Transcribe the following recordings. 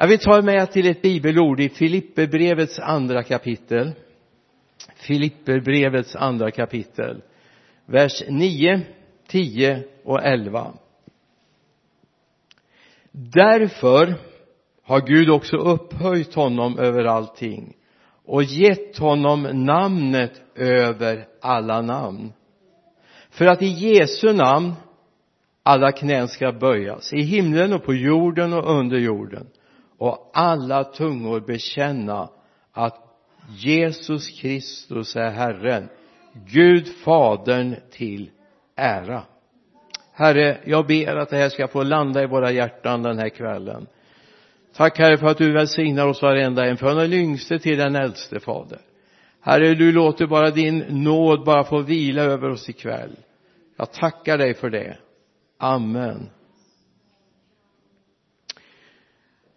jag vill ta med till ett bibelord i Filipperbrevets andra kapitel. Filipperbrevets andra kapitel vers 9, 10 och 11 därför har Gud också upphöjt honom över allting och gett honom namnet över alla namn. För att i Jesu namn alla knän ska böjas i himlen och på jorden och under jorden och alla tungor bekänna att Jesus Kristus är Herren Gud Fadern till ära. Herre, jag ber att det här ska få landa i våra hjärtan den här kvällen. Tack Herre för att du välsignar oss varenda en från den yngste till den äldste Fader. Herre, du låter bara din nåd bara få vila över oss ikväll. Jag tackar dig för det. Amen.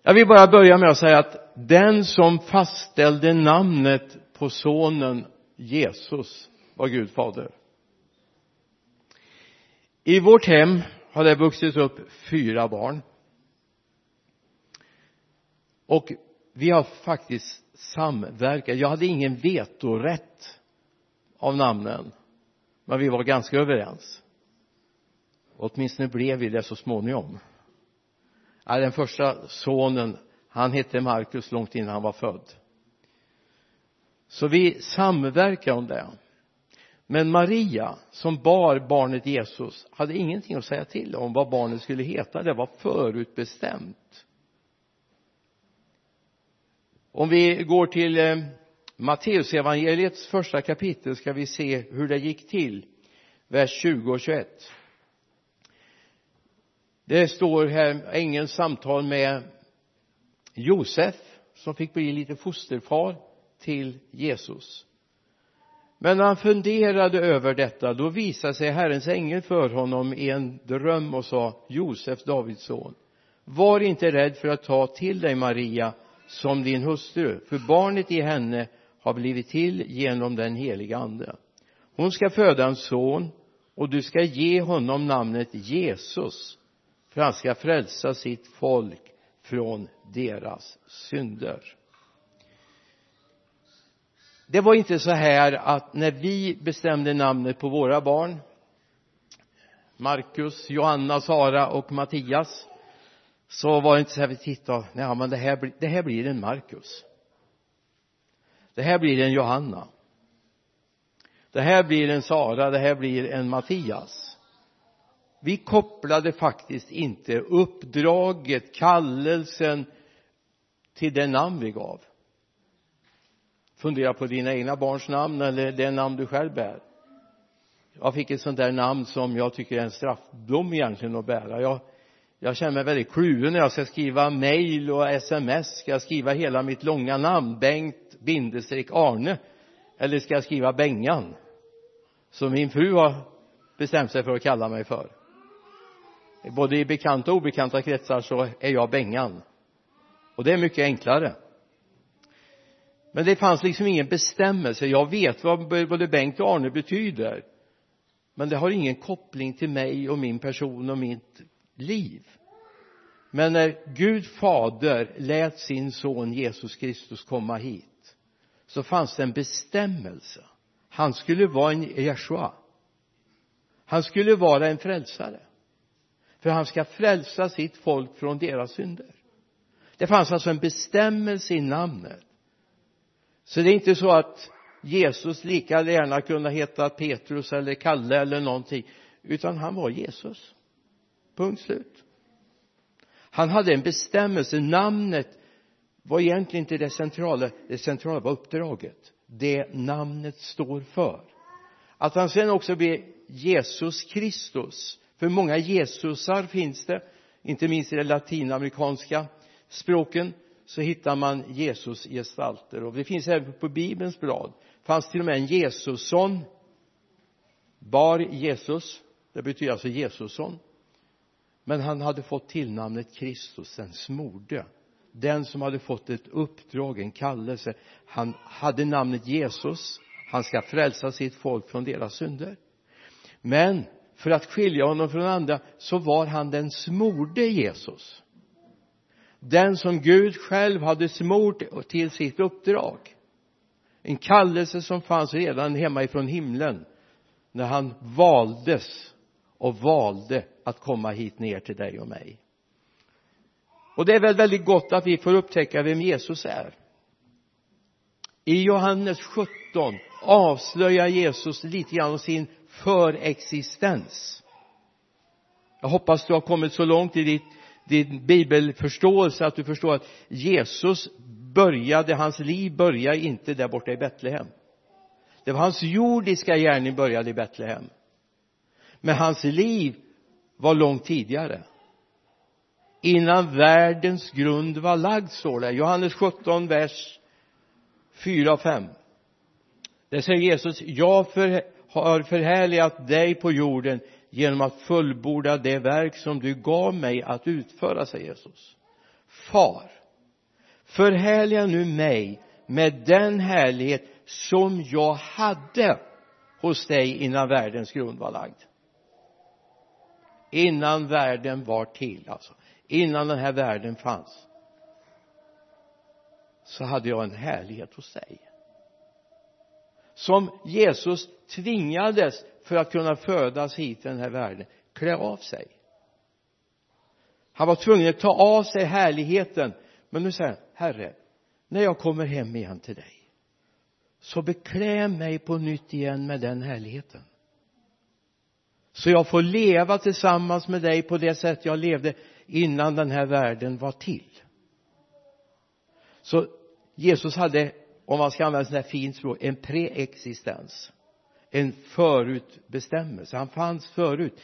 Jag vill bara börja med att säga att den som fastställde namnet på sonen Jesus var Gud fader. I vårt hem har det vuxit upp fyra barn. Och vi har faktiskt samverkat. Jag hade ingen vetorätt av namnen men vi var ganska överens. Åtminstone blev vi det så småningom ja, den första sonen han hette Markus långt innan han var född. Så vi samverkar om det. Men Maria som bar barnet Jesus hade ingenting att säga till om vad barnet skulle heta. Det var förutbestämt. Om vi går till eh, Matteusevangeliets första kapitel ska vi se hur det gick till. Vers 20 och 21 det står här ängelns samtal med Josef som fick bli lite fosterfar till Jesus. Men när han funderade över detta då visade sig Herrens ängel för honom i en dröm och sa Josef, Davids son var inte rädd för att ta till dig Maria som din hustru för barnet i henne har blivit till genom den heliga ande. Hon ska föda en son och du ska ge honom namnet Jesus för han ska frälsa sitt folk från deras synder. Det var inte så här att när vi bestämde namnet på våra barn Markus, Johanna, Sara och Mattias så var det inte så här vi tittade nej men det här, det här blir en Markus det här blir en Johanna. Det här blir en Sara, det här blir en Mattias vi kopplade faktiskt inte uppdraget, kallelsen till det namn vi gav. Fundera på dina egna barns namn eller det namn du själv bär. Jag fick ett sånt där namn som jag tycker är en straffdom egentligen att bära. Jag, jag känner mig väldigt kluven när jag ska skriva mail och sms ska jag skriva hela mitt långa namn Bengt bindestreck Arne? Eller ska jag skriva Bengan som min fru har bestämt sig för att kalla mig för? Både i bekanta och obekanta kretsar så är jag Bengan. Och det är mycket enklare. Men det fanns liksom ingen bestämmelse. Jag vet vad både Bengt och Arne betyder. Men det har ingen koppling till mig och min person och mitt liv. Men när Gud fader lät sin son Jesus Kristus komma hit så fanns det en bestämmelse. Han skulle vara en Jeshua han skulle vara en frälsare för han ska frälsa sitt folk från deras synder. Det fanns alltså en bestämmelse i namnet. Så det är inte så att Jesus lika gärna kunde heta Petrus eller Kalle eller någonting utan han var Jesus. Punkt slut. Han hade en bestämmelse. Namnet var egentligen inte det centrala. Det centrala var uppdraget. Det namnet står för. Att han sen också blir Jesus Kristus för många Jesusar finns det? Inte minst i de latinamerikanska språken så hittar man Jesus gestalter och det finns även på bibelns blad. Fanns till och med en Jesusson. Bar Jesus. Det betyder alltså Jesusson. Men han hade fått tillnamnet Kristus den smorde. Den som hade fått ett uppdrag, en kallelse. Han hade namnet Jesus. Han ska frälsa sitt folk från deras synder. Men för att skilja honom från andra så var han den smorde Jesus. Den som Gud själv hade smort till sitt uppdrag. En kallelse som fanns redan hemma ifrån himlen när han valdes och valde att komma hit ner till dig och mig. Och det är väl väldigt gott att vi får upptäcka vem Jesus är. I Johannes 17 avslöjar Jesus lite grann om sin förexistens jag hoppas du har kommit så långt i ditt, din bibelförståelse att du förstår att Jesus började, hans liv började inte där borta i Betlehem. Det var hans jordiska gärning började i Betlehem. Men hans liv var långt tidigare. Innan världens grund var lagd står det. Johannes 17 vers 4 och 5 där säger Jesus jag för, har förhärligat dig på jorden genom att fullborda det verk som du gav mig att utföra säger Jesus. Far förhärliga nu mig med den härlighet som jag hade hos dig innan världens grund var lagd. Innan världen var till alltså. Innan den här världen fanns. Så hade jag en härlighet hos dig som Jesus tvingades för att kunna födas hit till den här världen klä av sig. Han var tvungen att ta av sig härligheten. Men nu säger han herre när jag kommer hem igen till dig så beklä mig på nytt igen med den härligheten. Så jag får leva tillsammans med dig på det sätt jag levde innan den här världen var till. Så Jesus hade om man ska använda sådant här fint språk en preexistens. En förutbestämmelse. Han fanns förut.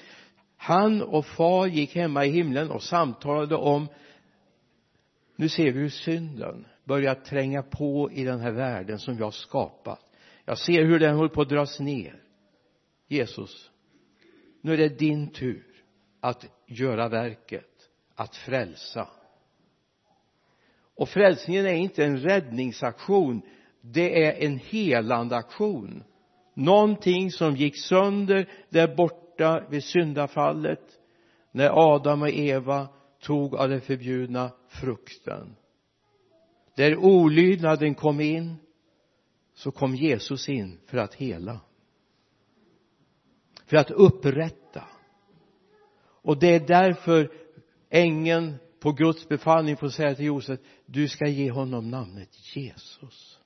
Han och far gick hemma i himlen och samtalade om nu ser vi hur synden börjar tränga på i den här världen som jag skapat. Jag ser hur den håller på att dras ner. Jesus nu är det din tur att göra verket att frälsa och frälsningen är inte en räddningsaktion det är en helande aktion. Någonting som gick sönder där borta vid syndafallet när Adam och Eva tog av den förbjudna frukten. Där olydnaden kom in så kom Jesus in för att hela. För att upprätta. Och det är därför ängeln på Guds befallning får säga till Josef du ska ge honom namnet Jesus.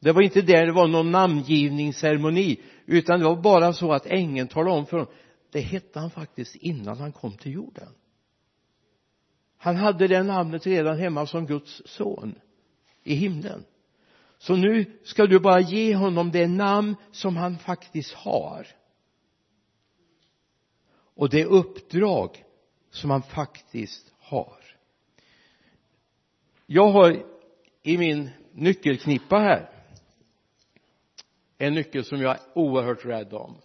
Det var inte där det var någon namngivningsceremoni utan det var bara så att ängeln talade om för honom. Det hette han faktiskt innan han kom till jorden. Han hade det namnet redan hemma som Guds son i himlen. Så nu ska du bara ge honom det namn som han faktiskt har. Och det uppdrag som man faktiskt har. Jag har i min nyckelknippa här en nyckel som jag är oerhört rädd om.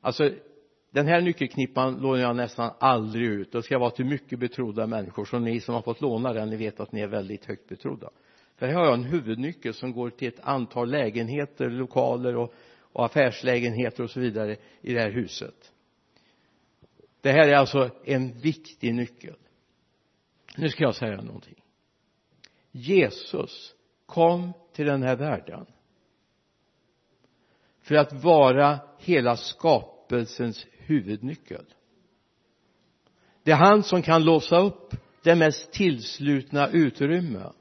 Alltså den här nyckelknippan lånar jag nästan aldrig ut. Det ska vara till mycket betrodda människor så ni som har fått låna den ni vet att ni är väldigt högt betrodda. För här har jag en huvudnyckel som går till ett antal lägenheter, lokaler och, och affärslägenheter och så vidare i det här huset det här är alltså en viktig nyckel. Nu ska jag säga någonting. Jesus kom till den här världen för att vara hela skapelsens huvudnyckel. Det är han som kan låsa upp det mest tillslutna utrymme.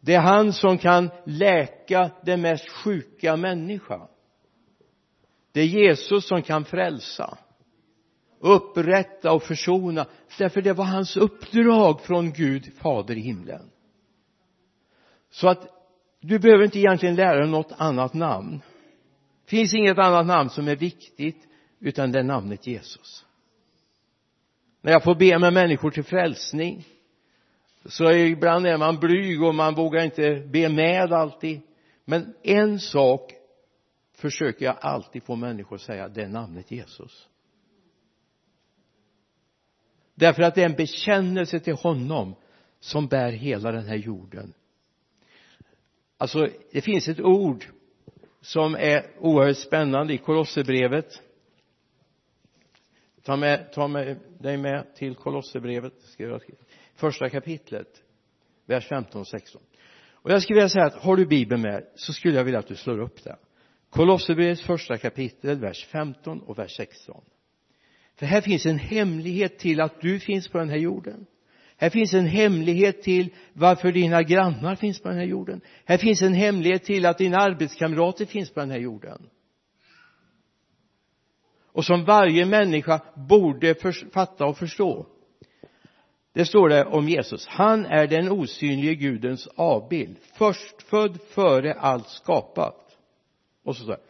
Det är han som kan läka den mest sjuka människa det är Jesus som kan frälsa upprätta och försona därför det var hans uppdrag från Gud fader i himlen. Så att du behöver inte egentligen lära dig något annat namn. Det finns inget annat namn som är viktigt utan det är namnet Jesus. När jag får be med människor till frälsning så ibland är man blyg och man vågar inte be med alltid. Men en sak försöker jag alltid få människor att säga det är namnet Jesus därför att det är en bekännelse till honom som bär hela den här jorden. Alltså det finns ett ord som är oerhört spännande i Kolosserbrevet. Ta med, ta med dig med till Kolosserbrevet första kapitlet vers 15 och 16 och jag skulle vilja säga att har du bibeln med så skulle jag vilja att du slår upp den. Kolosserbrevets första kapitel vers 15 och vers 16 för här finns en hemlighet till att du finns på den här jorden. Här finns en hemlighet till varför dina grannar finns på den här jorden. Här finns en hemlighet till att dina arbetskamrater finns på den här jorden. Och som varje människa borde fatta och förstå. Det står det om Jesus. Han är den osynlige gudens avbild. Förstfödd före allt skapat. Och så står det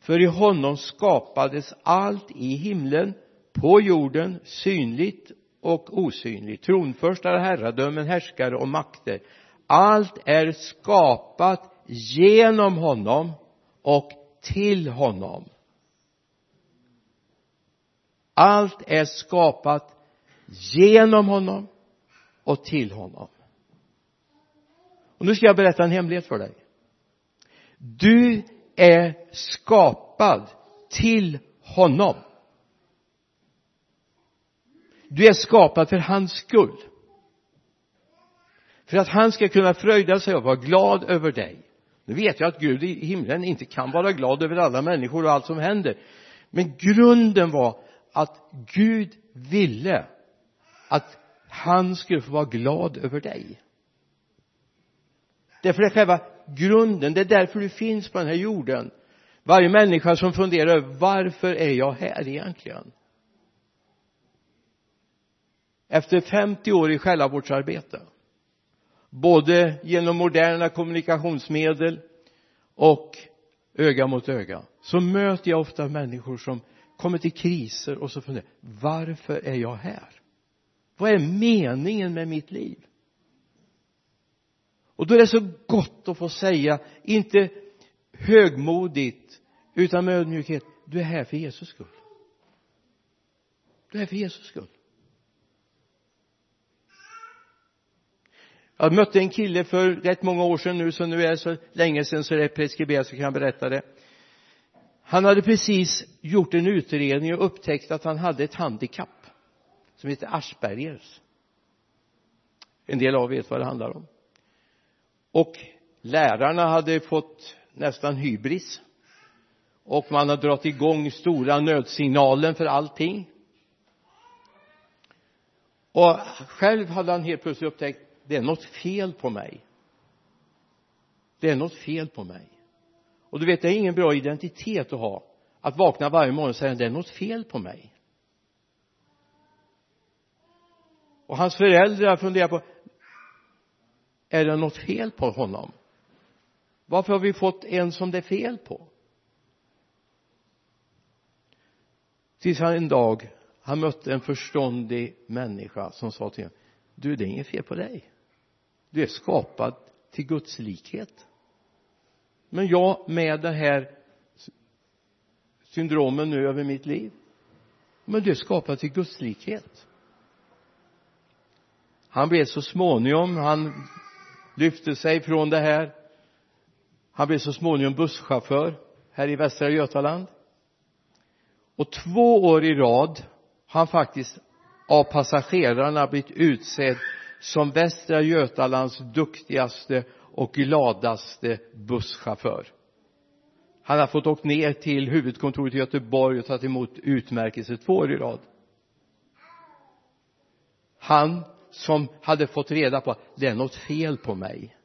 för i honom skapades allt i himlen på jorden synligt och osynligt. Tronförstar, herradömen, härskare och makter. Allt är skapat genom honom och till honom. Allt är skapat genom honom och till honom. Och nu ska jag berätta en hemlighet för dig. Du är skapad till honom du är skapad för hans skull. För att han ska kunna fröjda sig och vara glad över dig. Nu vet jag att Gud i himlen inte kan vara glad över alla människor och allt som händer. Men grunden var att Gud ville att han skulle få vara glad över dig. Därför är själva grunden, det är därför du finns på den här jorden. Varje människa som funderar över varför är jag här egentligen? Efter 50 år i själavårdsarbete både genom moderna kommunikationsmedel och öga mot öga så möter jag ofta människor som kommer till kriser och så funderar varför är jag här? Vad är meningen med mitt liv? Och då är det så gott att få säga inte högmodigt utan med ödmjukhet du är här för Jesus skull. Du är här för Jesus skull. Jag mötte en kille för rätt många år sedan nu så nu är det så länge sedan så det är preskriberat så kan jag berätta det. Han hade precis gjort en utredning och upptäckt att han hade ett handikapp som heter Aspergers. En del av er vet vad det handlar om. Och lärarna hade fått nästan hybris. Och man har dragit igång stora nödsignalen för allting. Och själv hade han helt plötsligt upptäckt det är något fel på mig. Det är något fel på mig. Och du vet det är ingen bra identitet att ha. Att vakna varje morgon och säga det är något fel på mig. Och hans föräldrar funderar på är det något fel på honom? Varför har vi fått en som det är fel på? Tills han en dag han mötte en förståndig människa som sa till honom du det är inget fel på dig du är skapad till Guds likhet. Men jag med det här syndromen nu över mitt liv men du är skapad till Guds likhet. Han blev så småningom han lyfte sig från det här. Han blev så småningom busschaufför här i Västra Götaland. Och två år i rad har han faktiskt av passagerarna blivit utsedd som Västra Götalands duktigaste och gladaste busschaufför. Han har fått åkt ner till huvudkontoret i Göteborg och tagit emot utmärkelse två år i rad. Han som hade fått reda på att det är något fel på mig.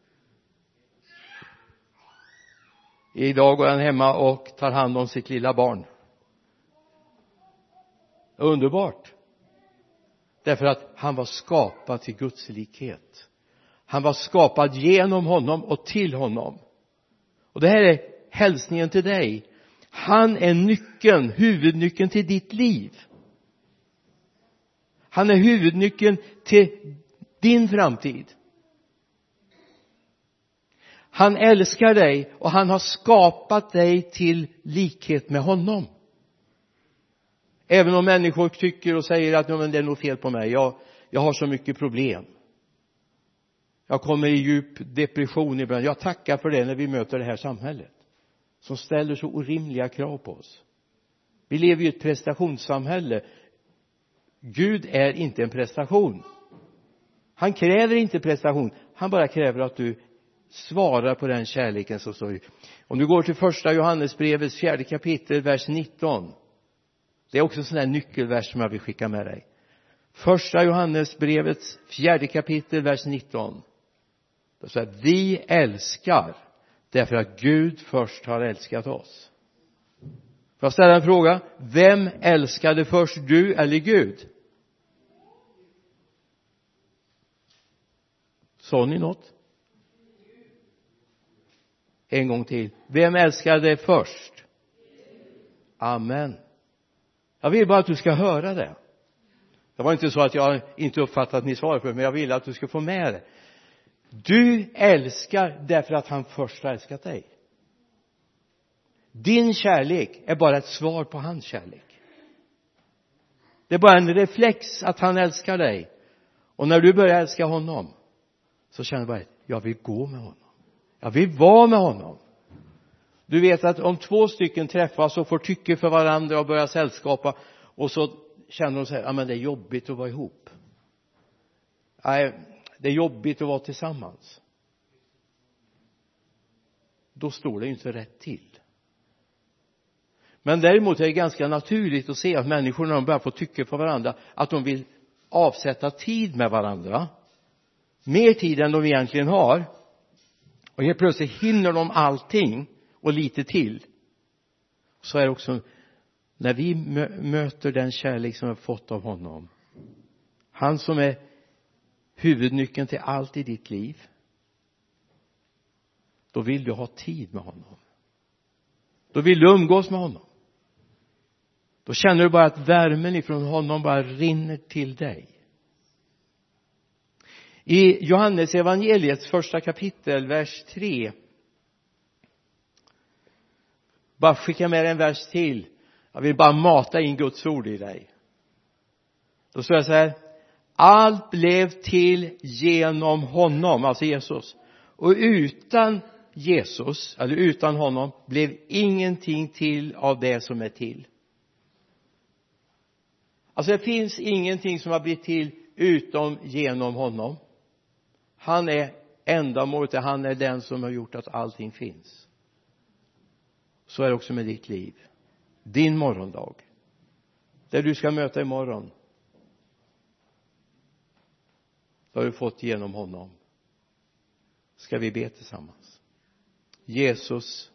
Idag går han hemma och tar hand om sitt lilla barn. Underbart därför att han var skapad till Guds likhet. Han var skapad genom honom och till honom. Och det här är hälsningen till dig. Han är nyckeln, huvudnyckeln till ditt liv. Han är huvudnyckeln till din framtid. Han älskar dig och han har skapat dig till likhet med honom även om människor tycker och säger att men det är nog fel på mig. Jag, jag har så mycket problem. Jag kommer i djup depression ibland. Jag tackar för det när vi möter det här samhället som ställer så orimliga krav på oss. Vi lever i ett prestationssamhälle. Gud är inte en prestation. Han kräver inte prestation. Han bara kräver att du svarar på den kärleken som står i. Om du går till första Johannesbrevets fjärde kapitel vers 19 det är också en sån där nyckelvers som jag vill skicka med dig. Första Johannesbrevets fjärde kapitel vers 19 det står att vi älskar därför att Gud först har älskat oss. Får jag ställa en fråga? Vem älskade först du eller Gud? Sa ni något? En gång till. Vem älskade först? Amen jag vill bara att du ska höra det. Det var inte så att jag inte uppfattat att ni svarade på det men jag vill att du ska få med det. Du älskar därför att han först har älskat dig. Din kärlek är bara ett svar på hans kärlek. Det är bara en reflex att han älskar dig. Och när du börjar älska honom så känner du bara jag vill gå med honom. Jag vill vara med honom du vet att om två stycken träffas och får tycke för varandra och börjar sällskapa och så känner de så här ja men det är jobbigt att vara ihop. Nej det är jobbigt att vara tillsammans. Då står det ju inte rätt till. Men däremot är det ganska naturligt att se att människor när de börjar få tycke för varandra att de vill avsätta tid med varandra. Mer tid än de egentligen har. Och helt plötsligt hinner de allting och lite till så är det också när vi möter den kärlek som vi har fått av honom han som är huvudnyckeln till allt i ditt liv då vill du ha tid med honom. Då vill du umgås med honom. Då känner du bara att värmen ifrån honom bara rinner till dig. I Johannes evangeliets första kapitel vers 3 bara skicka med en vers till. Jag vill bara mata in Guds ord i dig. Då står det så här. Allt blev till genom honom, alltså Jesus. Och utan Jesus, eller utan honom blev ingenting till av det som är till. Alltså det finns ingenting som har blivit till utom genom honom. Han är ändamålet, han är den som har gjort att allting finns så är det också med ditt liv. Din morgondag. Det du ska möta imorgon. Det har du fått genom honom. Ska vi be tillsammans? Jesus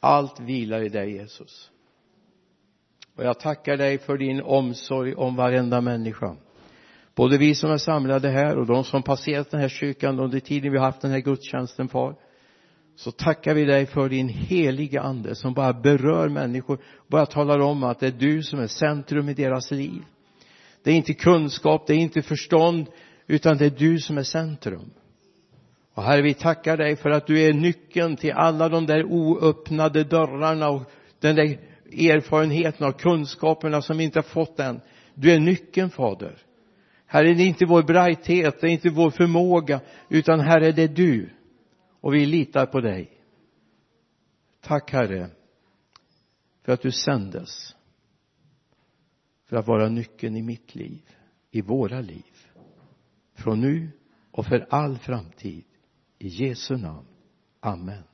allt vilar i dig Jesus. Och jag tackar dig för din omsorg om varenda människa. Både vi som är samlade här och de som passerat den här kyrkan under tiden vi har haft den här gudstjänsten far så tackar vi dig för din heliga ande som bara berör människor bara talar om att det är du som är centrum i deras liv. Det är inte kunskap, det är inte förstånd utan det är du som är centrum. Och herre vi tackar dig för att du är nyckeln till alla de där oöppnade dörrarna och den där erfarenheten och kunskaperna som vi inte har fått än. Du är nyckeln fader. Herre, det är inte vår brighthet, det är inte vår förmåga, utan Herre, det är du. Och vi litar på dig. Tack Herre, för att du sändes för att vara nyckeln i mitt liv, i våra liv. Från nu och för all framtid. I Jesu namn. Amen.